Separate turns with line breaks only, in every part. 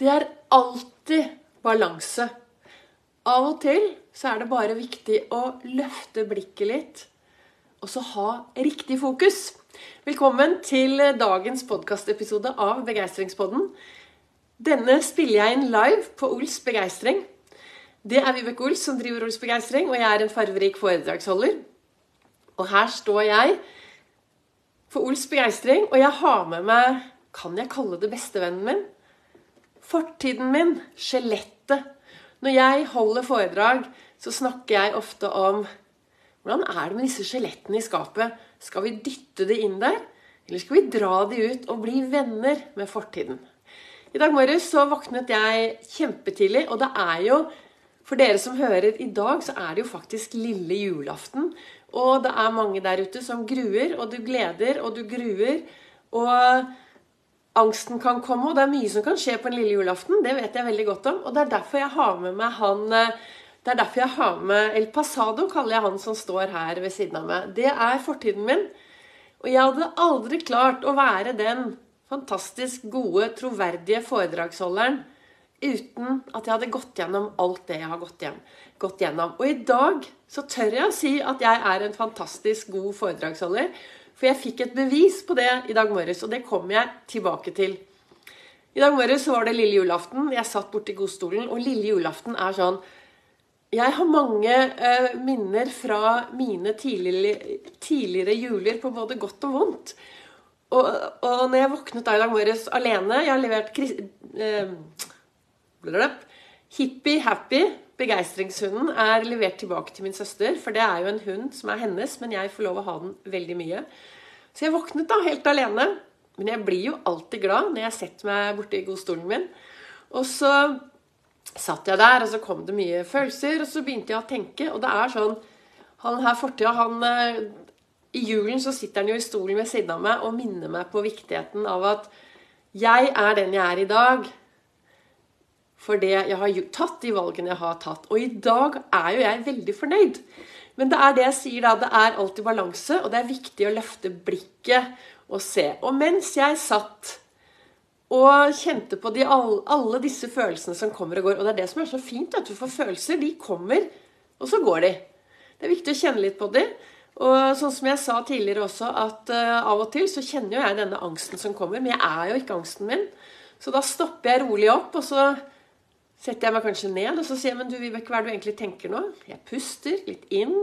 Det er alltid balanse. Av og til så er det bare viktig å løfte blikket litt, og så ha riktig fokus. Velkommen til dagens podkastepisode av Begeistringspodden. Denne spiller jeg inn live på Ols Begeistring. Det er Vibeke Ols som driver Ols Begeistring, og jeg er en farverik foredragsholder. Og her står jeg for Ols Begeistring, og jeg har med meg Kan jeg kalle det bestevennen min? Fortiden min, skjelettet. Når jeg holder foredrag, så snakker jeg ofte om hvordan er det med disse skjelettene i skapet? Skal vi dytte det inn der, eller skal vi dra de ut og bli venner med fortiden? I dag morges så våknet jeg kjempetidlig, og det er jo For dere som hører i dag, så er det jo faktisk lille julaften. Og det er mange der ute som gruer, og du gleder, og du gruer. Og angsten kan komme, og det er mye som kan skje på en lille julaften. Det vet jeg veldig godt om. Og det er derfor jeg har med meg han Det er derfor jeg har med El Pasado, kaller jeg han som står her ved siden av meg. Det er fortiden min. Og jeg hadde aldri klart å være den fantastisk gode, troverdige foredragsholderen uten at jeg hadde gått gjennom alt det jeg har gått, hjem, gått gjennom. Og i dag så tør jeg å si at jeg er en fantastisk god foredragsholder. For jeg fikk et bevis på det i dag morges, og det kommer jeg tilbake til. I dag morges var det lille julaften. Jeg satt borti godstolen, og lille julaften er sånn Jeg har mange eh, minner fra mine tidligere, tidligere juler på både godt og vondt. Og, og når jeg våknet da i dag morges alene Jeg har levert eh, Hippie Happy, begeistringshunden, er levert tilbake til min søster. For det er jo en hund som er hennes, men jeg får lov å ha den veldig mye. Så jeg våknet da helt alene. Men jeg blir jo alltid glad når jeg setter meg borti godstolen min. Og så satt jeg der, og så kom det mye følelser, og så begynte jeg å tenke. Og det er sånn Han her fortida, han eh, I julen så sitter han jo i stolen ved siden av meg og minner meg på viktigheten av at jeg er den jeg er i dag for det jeg har tatt, de valgene jeg har tatt. Og i dag er jo jeg veldig fornøyd. Men det er det jeg sier da, det er alltid balanse, og det er viktig å løfte blikket og se. Og mens jeg satt og kjente på de, alle disse følelsene som kommer og går Og det er det som er så fint, at du får følelser. De kommer, og så går de. Det er viktig å kjenne litt på de. Og sånn som jeg sa tidligere også, at uh, av og til så kjenner jo jeg denne angsten som kommer. Men jeg er jo ikke angsten min. Så da stopper jeg rolig opp, og så setter jeg meg kanskje ned og så sier jeg, men du Vibeke, hva er det du egentlig tenker nå? Jeg puster litt inn,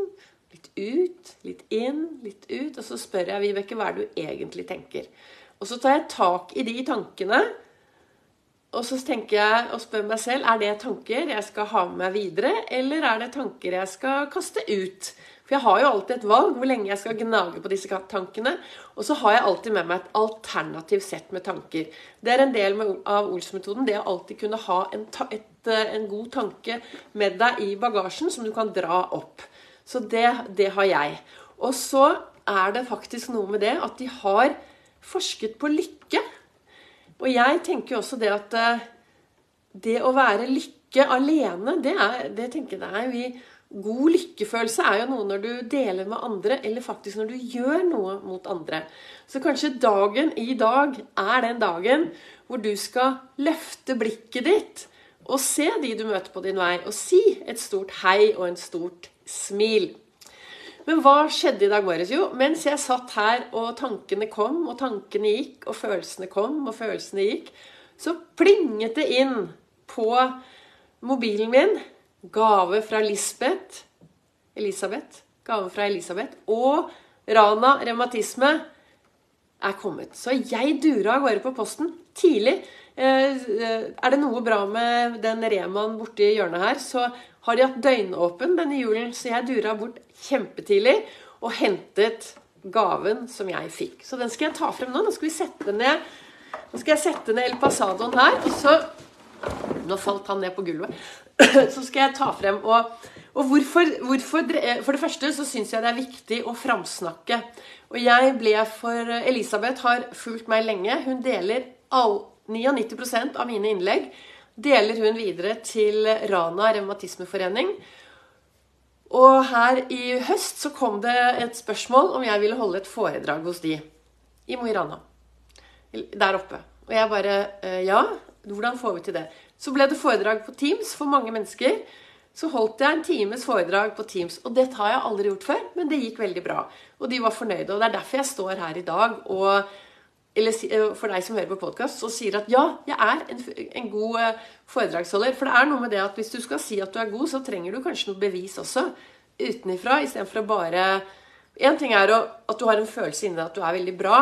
litt ut, litt inn, litt ut. Og så spør jeg Vibeke, hva er det du egentlig tenker? Og så tar jeg tak i de tankene. Og så tenker jeg og spør meg selv er det tanker jeg skal ha med meg videre, eller er det tanker jeg skal kaste ut? For jeg har jo alltid et valg hvor lenge jeg skal gnage på disse tankene. Og så har jeg alltid med meg et alternativt sett med tanker. Det er en del av Ols-metoden. Det å alltid kunne ha en, et, eh, en, god tanke med deg i bagasjen som du kan dra opp. Så det, det har jeg. Og så er det faktisk noe med det at de har forsket på lykke. Og jeg tenker jo også det at eh, det å være lykke alene, det, er, det tenker jeg vi God lykkefølelse er jo noe når du deler med andre, eller faktisk når du gjør noe mot andre. Så kanskje dagen i dag er den dagen hvor du skal løfte blikket ditt og se de du møter på din vei, og si et stort hei og en stort smil. Men hva skjedde i dag morges? Jo, mens jeg satt her og tankene kom, og tankene gikk, og følelsene kom, og følelsene gikk, så plinget det inn på mobilen min Gave fra Lisbeth Elisabeth. Gave fra Elisabeth. Og Rana revmatisme er kommet. Så jeg dura av gårde på posten tidlig. Eh, er det noe bra med den Remaen borti hjørnet her, så har de hatt døgnåpen denne julen. Så jeg dura bort kjempetidlig og hentet gaven som jeg fikk. Så den skal jeg ta frem nå. Nå skal vi sette ned Nå skal jeg sette ned El Pasadoen her. Så Nå falt han ned på gulvet. så skal jeg ta frem og, og hvorfor, hvorfor, For det første så syns jeg det er viktig å framsnakke. Og jeg ble for Elisabeth har fulgt meg lenge. Hun deler all, 99% av mine innlegg deler hun videre til Rana revmatismeforening. Og her i høst så kom det et spørsmål om jeg ville holde et foredrag hos de i Mo i Rana. Der oppe. Og jeg bare eh, Ja, Hvordan får vi til det? Så ble det foredrag på Teams for mange mennesker. Så holdt jeg en times foredrag på Teams. Og det har jeg aldri gjort før, men det gikk veldig bra. Og de var fornøyde. Og det er derfor jeg står her i dag og eller eh, for deg som hører på podkast, og sier at ja, jeg er en, en, god eh, foredragsholder. For det er noe med det at hvis du skal si at du er god, så trenger du kanskje noe bevis også. Utenifra, istedenfor å bare En ting er å, at du har en følelse inni deg at du er veldig bra.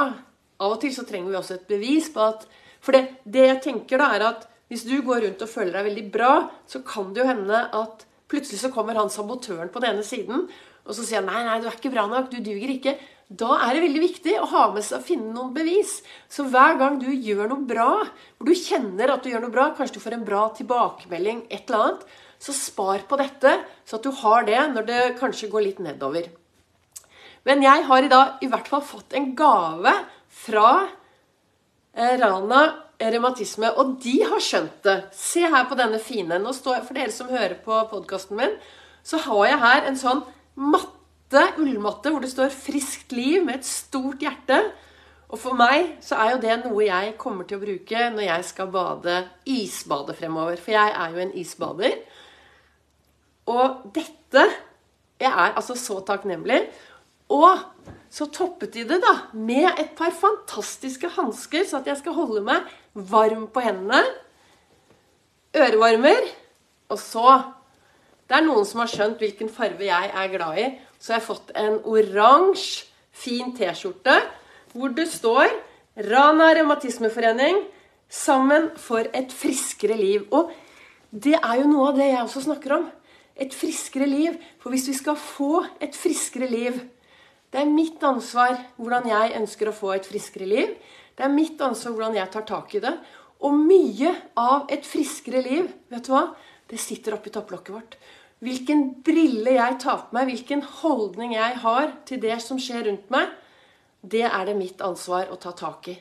Av og til så trenger vi også et bevis på at For det, det jeg tenker, da, er at hvis du går rundt og føler deg veldig bra, så kan det jo hende at plutselig så kommer han sabotøren på den ene siden, og så sier han nei, nei, du er ikke bra nok, du duger ikke. Da er det veldig viktig å ha med seg å finne noen bevis. Så hver gang du gjør noe bra, hvor du kjenner at du gjør noe bra, kanskje du får en bra tilbakemelding, et eller annet, så spar på dette, så at du har det når det kanskje går litt nedover. Men jeg har i dag i hvert fall fått en gave fra eh, Rana revmatisme. Og de har skjønt det. Se her på denne fine. Nå står For dere som hører på podkasten min, så har jeg her en sånn matte, ullmatte, hvor det står 'Friskt liv' med et stort hjerte. Og for meg så er jo det noe jeg kommer til å bruke når jeg skal bade isbade fremover. For jeg er jo en isbader. Og dette Jeg er altså så takknemlig. Og så toppet de det da med et par fantastiske hansker, så at jeg skal holde meg varm på hendene. Ørevarmer. Og så Det er noen som har skjønt hvilken farve jeg er glad i. Så jeg har fått en oransje, fin T-skjorte hvor det står Rana revmatismeforening sammen for et friskere liv. Og det er jo noe av det jeg også snakker om. Et friskere liv. For hvis vi skal få et friskere liv, det er mitt ansvar hvordan jeg ønsker å få et friskere liv. Det er mitt ansvar hvordan jeg tar tak i det. Og mye av et friskere liv, vet du hva? Det sitter oppi topplokket vårt. Hvilken brille jeg tar på meg, hvilken holdning jeg har til det som skjer rundt meg, det er det mitt ansvar å ta tak i.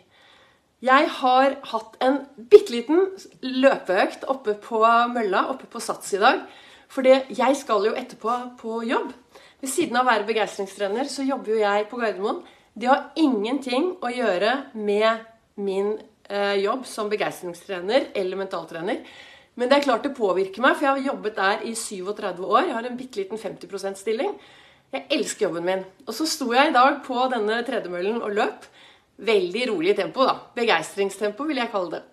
Jeg har hatt en bitte liten løpeøkt oppe på mølla, oppe på Sats i dag. For jeg skal jo etterpå på jobb. Ved siden av å være begeistringstrener så jobber jo jeg på Gardermoen. Det har ingenting å gjøre med min eh, jobb som begeistringstrener eller mentaltrener. Men det er klart det påvirker meg, for jeg har jobbet der i 37 år. Jeg har en bitte liten 50 %-stilling. Jeg elsker jobben min. Og så sto jeg i dag på denne tredemøllen og løp. Veldig rolig tempo, da. Begeistringstempo, vil jeg kalle det.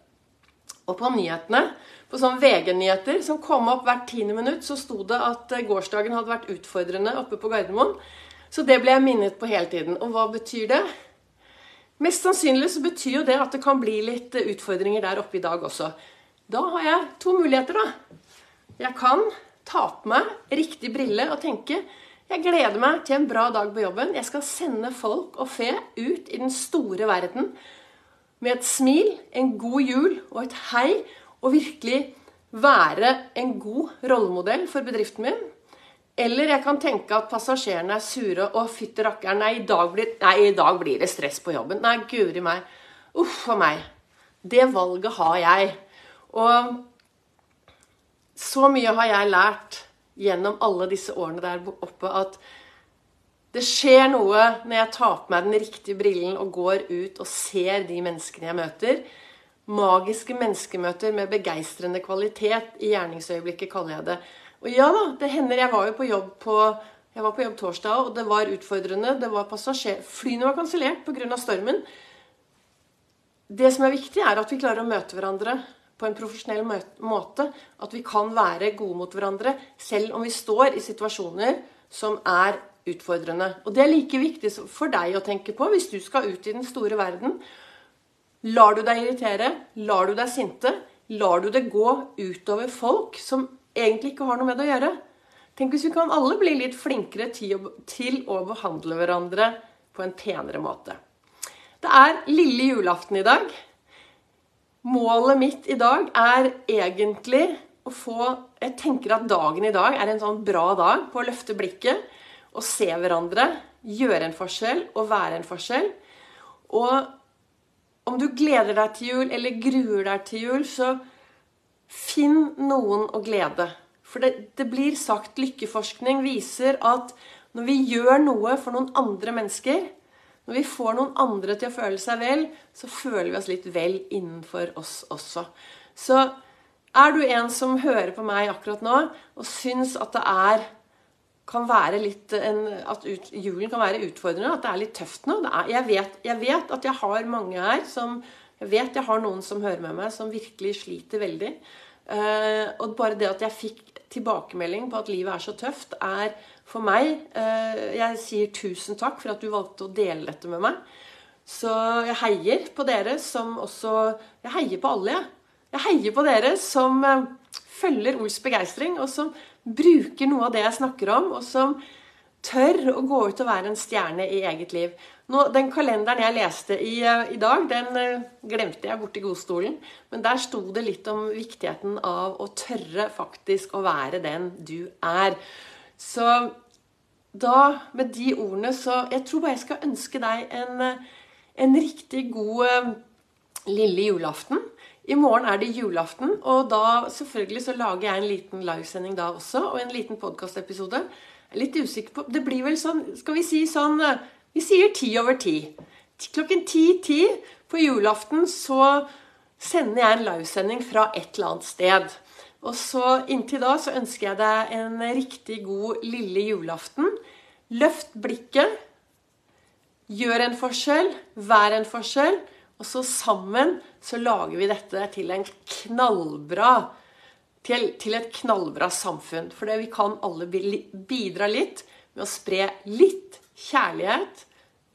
Og på nyhetene på sånn VG-nyheter som kom opp hvert tiende minutt, så sto det at eh, gårsdagen hadde vært utfordrende oppe på Gardermoen. Så det ble jeg minnet på hele tiden. Og hva betyr det? Mest sannsynlig så betyr jo det at det kan bli litt eh, utfordringer der oppe i dag også. Da har jeg to muligheter, da. Jeg kan ta på meg riktig brille og tenke jeg gleder meg til en bra dag på jobben. Jeg skal sende folk og fe ut i den store verden med et smil, en god jul og et hei og virkelig være en god rollemodell for bedriften min. Eller jeg kan tenke at passasjerene er sure og fytti rakkeren, nei, nei, i dag blir det stress på jobben. Nei, guri meg. Uff a meg. Det valget har jeg. Og så mye har jeg lært gjennom alle disse årene der oppe at det skjer noe når jeg tar på meg den riktige brillen og går ut og ser de menneskene jeg møter magiske menneskemøter med begeistrende kvalitet i gjerningsøyeblikket, kaller jeg det. Og ja da, det hender. Jeg var jo på jobb på jeg var på jobb torsdag, og det var utfordrende. det var passasjer, Flyene var kansellert pga. stormen. Det som er viktig, er at vi klarer å møte hverandre på en profesjonell måte. At vi kan være gode mot hverandre selv om vi står i situasjoner som er utfordrende. Og det er like viktig for deg å tenke på hvis du skal ut i den store verden Lar du deg irritere? Lar du deg sinte? Lar du det gå utover folk som egentlig ikke har noe med det å gjøre? Tenk hvis vi kan alle bli litt flinkere til å behandle hverandre på en penere måte. Det er lille julaften i dag. Målet mitt i dag er egentlig å få Jeg tenker at dagen i dag er en sånn bra dag på å løfte blikket og se hverandre, gjøre en forskjell og være en forskjell. Og om du gleder deg til jul eller gruer deg til jul, så finn noen å glede. For det, det blir sagt lykkeforskning viser at når vi gjør noe for noen andre mennesker, når vi får noen andre til å føle seg vel, så føler vi oss litt vel innenfor oss også. Så er du en som hører på meg akkurat nå og syns at det er kan være litt en, At ut, julen kan være utfordrende, at det er litt tøft nå. Er, jeg, vet, jeg, vet, at jeg har mange her som Jeg vet jeg har noen som hører med meg, som virkelig sliter veldig. Uh, og bare det at jeg fikk tilbakemelding på at livet er så tøft, er for meg uh, Jeg sier tusen takk for at du valgte å dele dette med meg. Så jeg heier på dere som også Jeg heier på alle, jeg. Jeg heier på dere som uh, følger Ols begeistring, og som bruker noe av det jeg snakker om, og som tør å gå ut og være en stjerne i eget liv. Nå, den kalenderen jeg leste i, uh, i dag, den uh, glemte jeg borti godstolen. Men der sto det litt om viktigheten av å tørre faktisk å være den du er. Så da, med de ordene, så Jeg tror bare jeg skal ønske deg en, en riktig god lille julaften. I morgen er det julaften, og da selvfølgelig så lager jeg en liten livesending da også. Og en liten podkastepisode. Litt usikker på Det blir vel sånn Skal vi si sånn Vi sier ti over ti. Klokken ti-ti på julaften så sender jeg en livesending fra et eller annet sted. Og så inntil da så ønsker jeg deg en riktig god lille julaften. Løft blikket. Gjør en forskjell. Vær en forskjell. Og så sammen så lager vi dette til knallbra til, til et knallbra samfunn. For vi kan alle bidra litt med å spre litt kjærlighet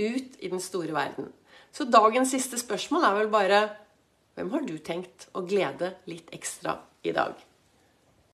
ut i den store verden. Så dagens siste spørsmål er vel bare Hvem har du tenkt å glede litt ekstra i dag?